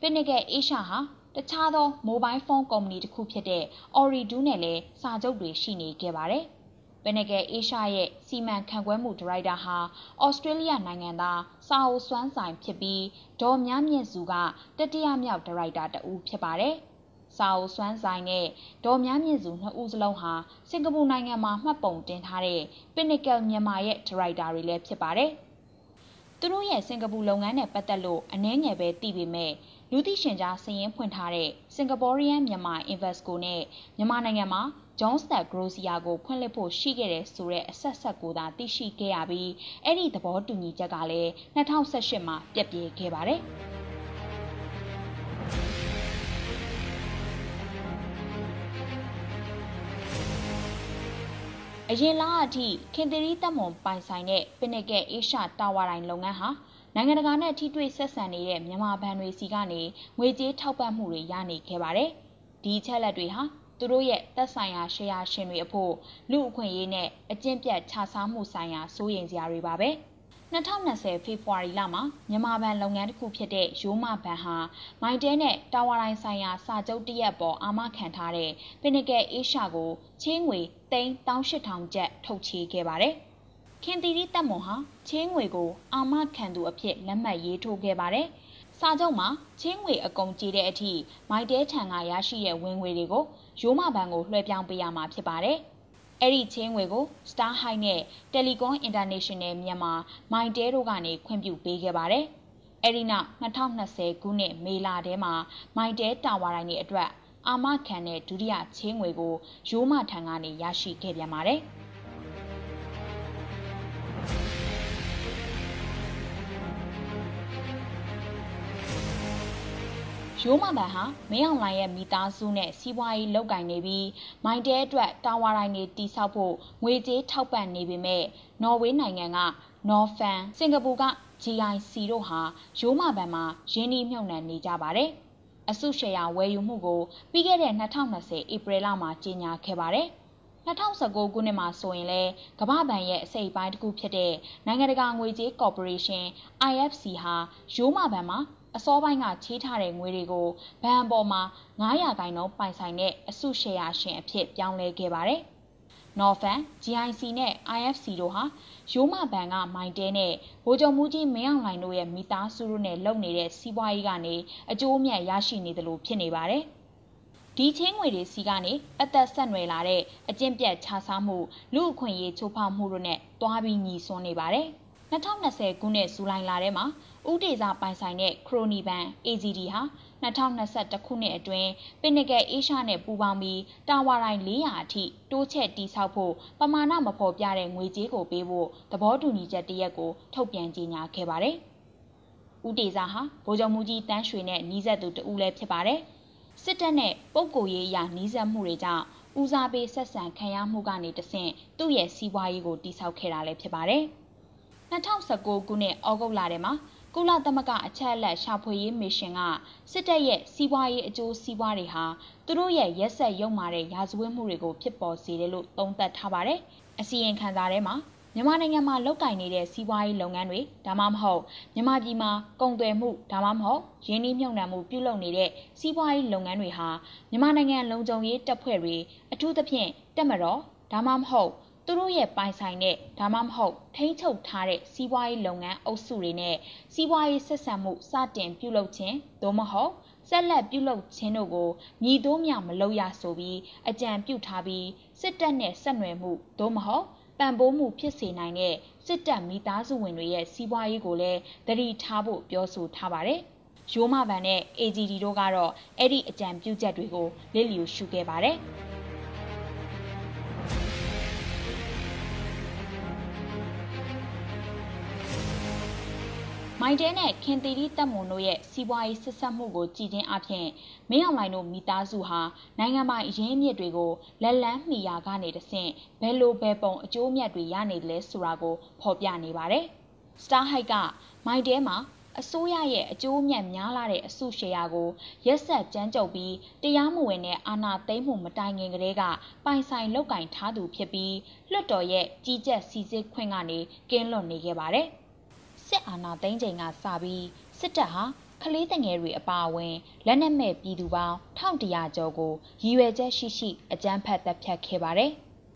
ပင်နဂက်အေရှာဟာတခြားသောမိုဘိုင်းဖုန်းကုမ္ပဏီတစ်ခုဖြစ်တဲ့ Ooredoo နဲ့လည်းစာချုပ်တွေရှိနေခဲ့ပါတယ်။ ပင်နဂက်အေရှာရဲ့စီမံခန့်ခွဲမှုဒါရိုက်တာဟာဩစတြေးလျနိုင်ငံသားစာအုပ်စွမ်းဆိုင်ဖြစ်ပြီးဒေါ်မြမြင့်စုကတတိယမြောက်ဒါရိုက်တာတဦးဖြစ်ပါတယ်။စာအုပ်စွမ်းဆိုင်နဲ့ဒေါ်မြမြင့်စုနှစ်ဦးစလုံးဟာစင်ကာပူနိုင်ငံမှာမှတ်ပုံတင်ထားတဲ့ Pinnacle မြန်မာရဲ့ဒါရိုက်တာတွေလည်းဖြစ်ပါတယ်။သူတို့ရဲ့စင်ကာပူလုပ်ငန်းနဲ့ပတ်သက်လို့အနှဲငယ်ပဲသိပေမဲ့လူသိရှင်ကြားစည်ရင်းဖွင့်ထားတဲ့ Singaporean မြန်မာ Invesco နဲ့မြန်မာနိုင်ငံမှာ Johnstone Grossia ကိုဖွင့်လှစ်ဖို့ရှိခဲ့တဲ့ဆိုတဲ့အဆက်ဆက်ကိုသာသိရှိခဲ့ရပြီးအဲ့ဒီသဘောတူညီချက်ကလည်း2018မှာပြည့်ပြည့်ခဲ့ပါတယ်။အရင်လအထိခင်သီရီတက်မွန်ပိုင်ဆိုင်တဲ့ပနစ်ကဲအေရှာတာဝါတိုင်းလုပ်ငန်းဟာနိုင်ငံတကာနဲ့ထိတွေ့ဆက်ဆံနေတဲ့မြန်မာဘဏ်တွေစီကနေငွေကြေးထောက်ပံ့မှုတွေရနေခဲ့ပါတယ်။ဒီချက်လက်တွေဟာ သူတို့ရဲ့သက်ဆိုင်ရာရှယ်ယာရှင်တွေအဖို့လူအခွင့်အရေးနဲ့အကျင့်ပြတ်ခြစားမှုဆိုင်ရာစိုးရိမ်စရာတွေပါပဲ။2020ဖေဖော်ဝါရီလမှာမြန်မာဘဏ်လုပ်ငန်းတစ်ခုဖြစ်တဲ့ရိုးမဘဏ်ဟာမိုင်တဲနဲ့တာဝါတိုင်းဆိုင်ရာစာချုပ်တရက်ပေါ်အာမခံထားတဲ့ပင်နကယ်အေရှာကိုချင်းငွေ38000ကျပ်ထုတ်ချေခဲ့ပါတယ်။ခင်တီရီတက်မွန်ဟာချင်းငွေကိုအာမခံသူအဖြစ်လက်မှတ်ရေးထိုးခဲ့ပါတယ်။ စာချုပ်မှာချင်းငွေအကုန်ကြေးတဲ့အထိမိုက်တဲထံကရရှိတဲ့ဝင်ငွေတွေကိုရိုးမဘဏ်ကိုလွှဲပြောင်းပေးရမှာဖြစ်ပါတယ်။အဲ့ဒီချင်းငွေကို Star High နဲ့ Telecom International မြန်မာမိုင်တဲတို့ကနေခွင့်ပြုပေးခဲ့ပါတယ်။အဲ့ဒီနောက်2020ခုနှစ်မေလထဲမှာမိုင်တဲတာဝါတိုင်းတွေအတွက်အာမခံတဲ့ဒုတိယချင်းငွေကိုရိုးမထံကနေရရှိခဲ့ပြန်ပါတယ်။ ရိုးမဘန်ဟာမင်းအောင်လှိုင်ရဲ့မိသားစုနဲ့စီးပွားရေးလုပ်ကင်နေပြီးမိုင်တဲအတွက်တာဝါတိုင်းတွေတိစောက်ဖို့ငွေကြေးထောက်ပံ့နေပေမဲ့နော်ဝေးနိုင်ငံက Norfan စင်ကာပူက GIC တို့ဟာရိုးမဘန်မှာရင်းနှီးမြှုပ်နှံနေကြပါတယ်။အစုရှယ်ယာဝယ်ယူမှုကိုပြီးခဲ့တဲ့2020ဧပြီလမှာကြေညာခဲ့ပါတယ်။2019ခုနှစ်မှာဆိုရင်လဲကမ္ဘာ့ဘဏ်ရဲ့အစိပ်ပိုင်းတစ်ခုဖြစ်တဲ့နိုင်ငံတကာငွေကြေးကော်ပိုရေးရှင်း IFC ဟာရိုးမဘဏ်မှာ အစောပိုင်းကချေးထားတဲ့ငွေတွေကိုဘဏ်ပေါ်မှာ900ခိုင်နှုန်းပိုင်ဆိုင်တဲ့အစုရှယ်ယာရှင်အဖြစ်ပြောင်းလဲခဲ့ပါတယ်။ Norfan, GIC နဲ့ IFC တို့ဟာရိုးမဘဏ်ကမိုင်တဲနဲ့ဗိုလ်ချုပ်မူကြီးမင်းအောင်လှိုင်တို့ရဲ့မိသားစုတို့နဲ့လုပ်နေတဲ့စီးပွားရေးကနေအကျိုးအမြတ်ရရှိနေတယ်လို့ဖြစ်နေပါတယ်။ဒီချင်းငွေတွေစီကနေအသက်ဆက်နွယ်လာတဲ့အကျင့်ပြတ်ခြားစားမှုလူအခွင့်အရေးချိုးဖောက်မှုတို့နဲ့တွားပြီးညီစွန်းနေပါတယ်။2020ခုနှစ်ဇူလိုင်လထဲမှာ ဥဒေစာပိုင်ဆိုင်တဲ့ခရိုနီဘန် AGD ဟာ2021ခုနှစ်အတွင်းပင်နဂက်အေရှာနဲ့ပူးပေါင်းပြီးတာဝါတိုင်း400အထိတိုးချဲ့တိဆောက်ဖို့ပမာဏမဖော်ပြတဲ့ငွေကြေးကိုပေးဖို့သဘောတူညီချက်တရက်ကိုထုတ်ပြန်ကြေညာခဲ့ပါတယ်။ဦးတေစာဟာဗိုလ်ချုပ်မူကြီးတန်းရွှေနဲ့နီးစပ်သူတဦးလည်းဖြစ်ပါတယ်။စစ်တပ်နဲ့ပုံကိုရေးအရာနီးစပ်မှုတွေကြောင့်ဦးစားပေးဆက်ဆံခံရမှုကနေတဆင့်သူ့ရဲ့စီးပွားရေးကိုတိစောက်ခဲ့တာလည်းဖြစ်ပါတယ်။2019ခုနှစ်ဩဂုတ်လထဲမှာ ကုလသမဂ္ဂအချက်အလက်ရှာဖွေရေးမစ်ရှင်ကစစ်တပ်ရဲ့စီးပွားရေးအကျိုးစီးပွားတွေဟာသူတို့ရဲ့ရက်ဆက်ရုံမာတဲ့ရာဇဝတ်မှုတွေကိုဖြစ်ပေါ်စေတယ်လို့သုံးသပ်ထားပါတယ်။အစီရင်ခံစာထဲမှာမြန်မာနိုင်ငံမှာလုပ်ကင်နေတဲ့စီးပွားရေးလုပ်ငန်းတွေဒါမှမဟုတ်မြန်မာပြည်မှာကုန်သွယ်မှုဒါမှမဟုတ်ရင်းနှီးမြှုပ်နှံမှုပြုလုပ်နေတဲ့စီးပွားရေးလုပ်ငန်းတွေဟာမြန်မာနိုင်ငံလုံခြုံရေးတပ်ဖွဲ့တွေအထူးသဖြင့်တက်မတော်ဒါမှမဟုတ် သူတို့ရဲ့ပိုင်ဆိုင်တဲ့ဒါမှမဟုတ်ထိန်းချုပ်ထားတဲ့စီးပွားရေးလုပ်ငန်းအုပ်စုတွေနဲ့စီးပွားရေးဆက်ဆံမှုစတင်ပြုလုပ်ခြင်းသို့မဟုတ်ဆက်လက်ပြုလုပ်ခြင်းတို့ကိုညီတိုးမြမလုပ်ရဆိုပြီးအကြံပြုထားပြီးစစ်တပ်နဲ့ဆက်နွယ်မှုသို့မဟုတ်ပံ့ပိုးမှုဖြစ်စေနိုင်တဲ့စစ်တပ်မိသားစုဝင်တွေရဲ့စီးပွားရေးကိုလည်းသတိထားဖို့ပြောဆိုထားပါတယ်။ရိုးမဗန်နဲ့ AGD တို့ကတော့အဲ့ဒီအကြံပြုချက်တွေကိုလစ်လျူရှုခဲ့ပါတယ်။ မိုင်တဲနဲ့ခင်တီရီတက်မွန်တို့ရဲ့စီးပွားရေးဆက်ဆက်မှုကိုကြည်ချင်းအပြင်မင်းအောင်လှိုင်တို့မိသားစုဟာနိုင်ငံပိုင်အရင်းအမြစ်တွေကိုလက်လန်းမှီရာကနေတဆင့်ဘယ်လိုဘယ်ပုံအကျိုးအမြတ်တွေရနေလဲဆိုတာကိုဖော်ပြနေပါတယ်။ Star High ကမိုင်တဲမှာအစိုးရရဲ့အကျိုးအမြတ်များလာတဲ့အစုရှယ်ယာကိုရက်ဆက်ကြမ်းကြုတ်ပြီးတရားမဝင်တဲ့အာဏာသိမ်းမှုမတိုင်ခင်ကတည်းကပိုင်ဆိုင်လုပ်ကင်ထားသူဖြစ်ပြီးလွှတ်တော်ရဲ့ကြီးကြပ်စီစစ်ခွင့်ကနေကင်းလွတ်နေခဲ့ပါတယ်။ စစ်အာဏာသိမ်းချိန်ကစပြီးစစ်တပ်ဟာကလေးတငယ်တွေအပါအဝင်လက်နက်မဲ့ပြည်သူပေါင်း1100ကျော်ကိုရည်ရွယ်ချက်ရှိရှိအကြမ်းဖက်တပ်ဖြတ်ခဲ့ပါတယ်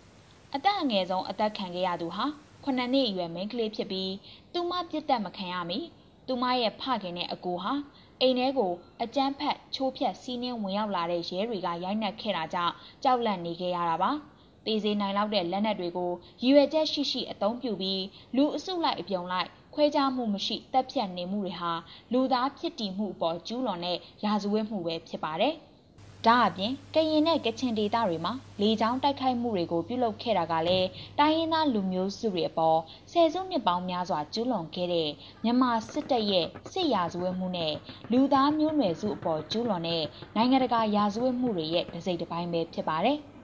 ။အသက်အငယ်ဆုံးအသက်ခံခဲ့ရသူဟာ9နှစ်အရွယ်မိန်းကလေးဖြစ်ပြီးသူမပြစ်တက်မခံရမီသူမရဲ့ဖခင်နဲ့အကိုဟာအိမ်ထဲကိုအကြမ်းဖက်ချိုးဖျက်စီးနှင်းဝင်ရောက်လာတဲ့ရဲတွေကရိုက်နှက်ခဲ့တာကြောင့်ကြောက်လန့်နေခဲ့ရတာပါ။တေးစေနိုင်လောက်တဲ့လက်နက်တွေကိုရည်ရွယ်ချက်ရှိရှိအသုံးပြုပြီးလူအစုလိုက်အပြုံလိုက် ခွဲခြားမှုမရှိတပ်ဖြတ်နေမှုတွေဟာလူသားဖြစ်တည်မှုအပေါ်ကျူးလွန်တဲ့ရာဇဝတ်မှုပဲဖြစ်ပါတယ်။ဒါအပြင်ကရင်နဲ့ကချင်ဒေသတွေမှာလေကြောင်းတိုက်ခိုက်မှုတွေကိုပြုလုပ်ခဲ့တာကလည်းတိုင်းရင်းသားလူမျိုးစုတွေအပေါ်ဆယ်စုနှစ်ပေါင်းများစွာကျူးလွန်ခဲ့တဲ့မြန်မာစစ်တပ်ရဲ့စစ်ရာဇဝတ်မှုနဲ့လူသားမျိုးနွယ်စုအပေါ်ကျူးလွန်တဲ့နိုင်ငံတကာရာဇဝတ်မှုတွေရဲ့တစ်စိတ်တစ်ပိုင်းပဲဖြစ်ပါတယ်။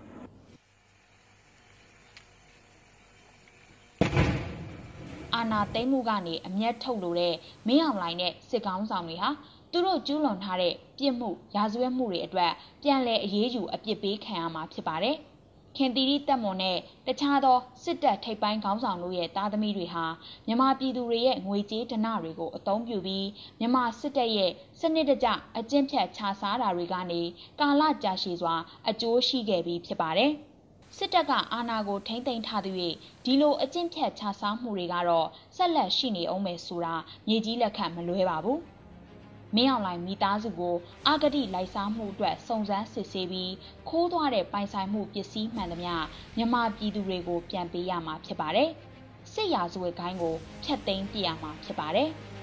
အာနာသိမ့်မှုကနေအမျက်ထုတ်လို့တဲ့မင်းအောင်လှိုင်နဲ့စစ်ကောင်းဆောင်တွေဟာသူတို့ကျူးလွန်ထားတဲ့ပြစ်မှုရာဇဝတ်မှုတွေအတွက်ပြန်လည်အရေးယူအပြစ်ပေးခံရမှာဖြစ်ပါတယ်။ခင်တီရီတက်မွန်နဲ့တခြားသောစစ်တပ်ထိပ်ပိုင်းခေါင်းဆောင်တို့ရဲ့တာသမီတွေဟာမြန်မာပြည်သူတွေရဲ့ငွေကြေးဒဏတွေကိုအသုံးပြုပြီးမြန်မာစစ်တပ်ရဲ့စနစ်တကျအကျင့်ဖြတ်ခြားစားတာတွေကနေကာလကြာရှည်စွာအကျိုးရှိခဲ့ပြီးဖြစ်ပါတယ်။ စစ်တပ်ကအာဏာကိုထိမ့်သိမ်းထားသူ၍ဒီလိုအကျင့်ဖြတ်ခြားစားမှုတွေကတော့ဆက်လက်ရှိနေအောင်မယ်ဆိုတာမြေကြီးလက်ခံမလွဲပါဘူး။မင်းအောင်လှိုင်မိသားစုကိုအာဂတိလိုက်စားမှုအတွက်စုံစမ်းစစ်ဆေးပြီးခိုးသွားတဲ့ပိုင်ဆိုင်မှုပစ္စည်းမှန်သမျှမြန်မာပြည်သူတွေကိုပြန်ပေးရမှာဖြစ်ပါတယ်။စစ်ရာဇဝတ်ကိုင်းကိုဖျက်သိမ်းပြရမှာဖြစ်ပါတယ်။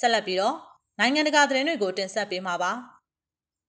ဆက်လက်ပြီးတော့နိုင်ငံတကာသတင်းတွေကိုတင်ဆက်ပေးမှာပါ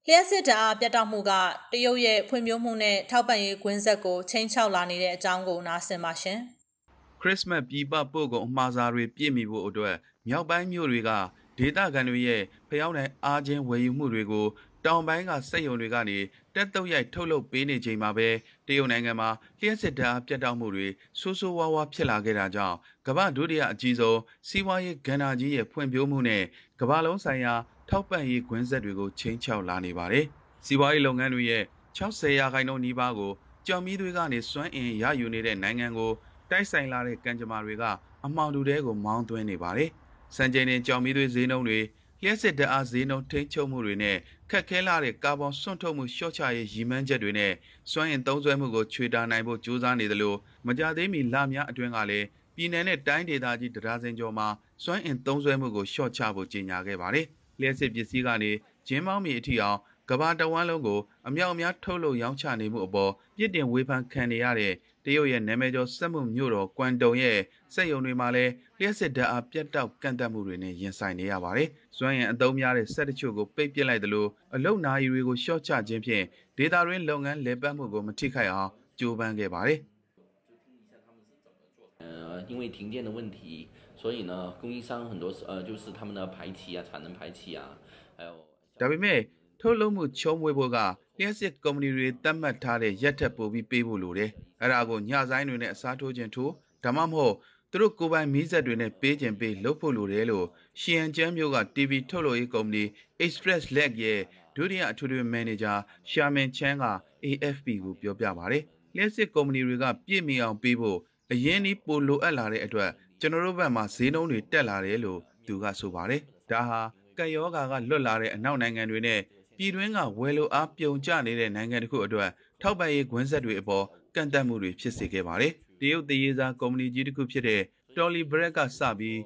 လျှက်စစ်ဓာတ်ပြတ်တောက်မှုကတရုတ်ရဲ့ဖွံ့ဖြိုးမှုနဲ့ထောက်ပံ့ရေးကွင်းဆက်ကိုချိန်ချောက်လာနေတဲ့အကြောင်းကိုနားဆင်ပါရှင်။ခရစ်စမတ်ပြည်ပပို့ကုန်အမှားစားတွေပြည့်မီဖို့အတွက်မြောက်ပိုင်းမြို့တွေကဒေသခံတွေရဲ့ဖျောင်းတဲ့အားချင်းဝယ်ယူမှုတွေကို တောင်ပိုင်းကစက်ယုံတွေကနေတက်တုတ်ရိုက်ထုတ်လုပ်ပေးနေချိန်မှာပဲတရုတ်နိုင်ငံမှာလျှက်စစ်ဓာတ်ပြတ်တောက်မှုတွေဆိုးဆိုးဝါးဝါဖြစ်လာခဲ့တာကြောင့်ကမ္ဘာဒုတိယအကြီးဆုံးစီးပွားရေးကဏ္ဍကြီးရဲ့ဖွံ့ဖြိုးမှုနဲ့ကမ္ဘာလုံးဆိုင်ရာထောက်ပံ့ရေးခွင့်ဆက်တွေကိုချင်းချောက်လာနေပါတယ်။စီးပွားရေးလုပ်ငန်းတွေရဲ့60ရာခိုင်နှုန်းနီးပါးကိုကြော်မီးတွေကနေစွမ်းအင်ရယူနေတဲ့နိုင်ငံကိုတိုက်ဆိုင်လာတဲ့ကံကြမ္မာတွေကအမှောင်တူတဲကိုမောင်းသွင်းနေပါတယ်။စံချိန်တင်ကြော်မီးတွေဈေးနှုန်းတွေ လျှက်စစ်ဓာတ်အားဈေးနှုန်းထိန်းချုပ်မှုတွေနဲ့ခက်ခဲလာတဲ့ကာဗွန်စွန့်ထုတ်မှုလျှော့ချရေးရည်မှန်းချက်တွေနဲ့စွမ်းအင်သုံးစွဲမှုကိုချွေတာနိုင်ဖို့ကြိုးစားနေသလိုမကြသေးမီလများအတွင်းကလည်းပြည်내နဲ့တိုင်းဒေသကြီးတရားစင်ကျော်မှာစွမ်းအင်သုံးစွဲမှုကိုလျှော့ချဖို့ကြေညာခဲ့ပါတယ်။လျှက်စစ်ပစ္စည်းကနေဂျင်းမောင်းမီအထိအောင်ကဘာတဝမ်းလုံးကိုအမြောက်အများထုတ်လုပ်ရောင်းချနေမှုအပေါ်ပြစ်တင်ဝေဖန်ခံနေရတဲ့ တရုတ်ရဲ့နာမည်ကျော်စက်မှုမြို့တော်ကွမ်တုံရဲ့စက်ရုံတွေမှာလည်းလျှက်စစ်ဓာတ်အားပြတ်တောက်ကန့်သက်မှုတွေနဲ့ရင်ဆိုင်နေရပါတယ်။စွမ်းရည်အသုံးများတဲ့စက်တချို့ကိုပိတ်ပစ်လိုက်သလိုအလုတ်နာရီတွေကိုရှော့ချခြင်းဖြင့်ဒေတာရင်းလုပ်ငန်းလည်ပတ်မှုကိုမထိခိုက်အောင်ကြိုးပမ်းခဲ့ပါတယ်။呃，因为停电的问题，所以呢，供应商很多呃就是他们的排气啊、产能排气啊，还有。ဒါပေမဲ့ ထုတ်လုပ်မှုချုံးမွေးဖို့ကလျှက်စစ်ကုမ္ပဏီတွေတတ်မှတ်ထားတဲ့ရက်ထက်ပိုပြီးပေးဖို့လိုတယ်။အဲ့ဒါကိုညဆိုင်တွေနဲ့အစားထိုးခြင်းထိုးဒါမှမဟုတ်သူတို့ကိုယ်ပိုင်မီးစက်တွေနဲ့ပေးခြင်းပေးလုပ်ဖို့လိုတယ်လို့ရှီယန်ကျန်းမျိုးက TV ထုတ်လုပ်ရေးကုမ္ပဏီ Express Leg ရဲ့ဒုတိယအထွေထွေမန်နေဂျာရှာမင်ချန်းက AFP ကိုပြောပြပါတယ်။လျှက်စစ်ကုမ္ပဏီတွေကပြည့်မီအောင်ပေးဖို့အရင်ဒီပိုလိုအပ်လာတဲ့အတွက်ကျွန်တော်တို့ဘက်မှာဈေးနှုန်းတွေတက်လာတယ်လို့သူကဆိုပါတယ်။ဒါဟာကက်ယောဂါကလွတ်လာတဲ့အနောက်နိုင်ငံတွေနဲ့ ပြည်တွင်းကဝယ်လိုအားပြုံကျနေတဲ့နိုင်ငံတခုအတွက်ထောက်ပံ့ရေးခွင့်ဆက်တွေအပေါ်ကန့်သက်မှုတွေဖြစ်စေခဲ့ပါတယ်။တရုတ်တရေစာကုမ္ပဏီကြီးတစ်ခုဖြစ်တဲ့ Tolly Bread ကစပြီး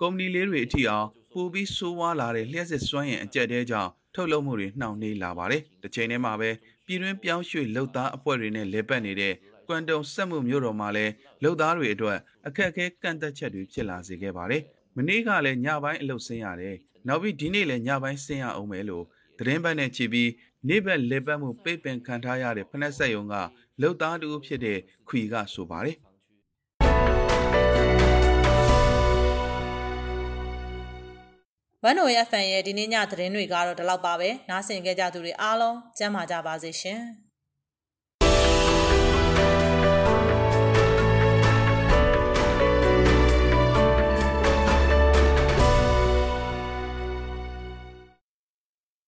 ကုမ္ပဏီလေးတွေအထိအောင်ပူပြီးဆိုးဝါးလာတဲ့လျှက်စစ်စွမ်းရင်အကျက်တဲကြောင့်ထုတ်လုပ်မှုတွေနှောင့်နှေးလာပါတယ်။တစ်ချိန်တည်းမှာပဲပြည်တွင်းပြောင်းရွှေ့လှုပ်သားအဖွဲ့တွေနဲ့လေပတ်နေတဲ့ကွမ်တုံစက်မှုမြို့တော်မှာလည်းလုံသားတွေအတွက်အခက်အခဲကန့်သက်ချက်တွေဖြစ်လာစေခဲ့ပါတယ်။မနေ့ကလည်းညပိုင်းအလုပ်ဆင်းရတယ်။နောက်ပြီးဒီနေ့လည်းညပိုင်းဆင်းရအောင်မယ်လို့ သတင်းပတ်နဲ့ချီပြီးနေ့ဘက်လေပတ်မှုပိတ်ပင်ခံထားရတဲ့ဖနက်ဆက်ယုံကလုံသားတူဖြစ်တဲ့ခွီကဆိုပါတယ်။ဝန်နိုရဲ့ဖန်ရဲ့ဒီနေ့ညသတင်းတွေကတော့ဒီလောက်ပါပဲနားဆင်ကြကြသူတွေအားလုံးကျမ်းမာကြပါစေရှင်။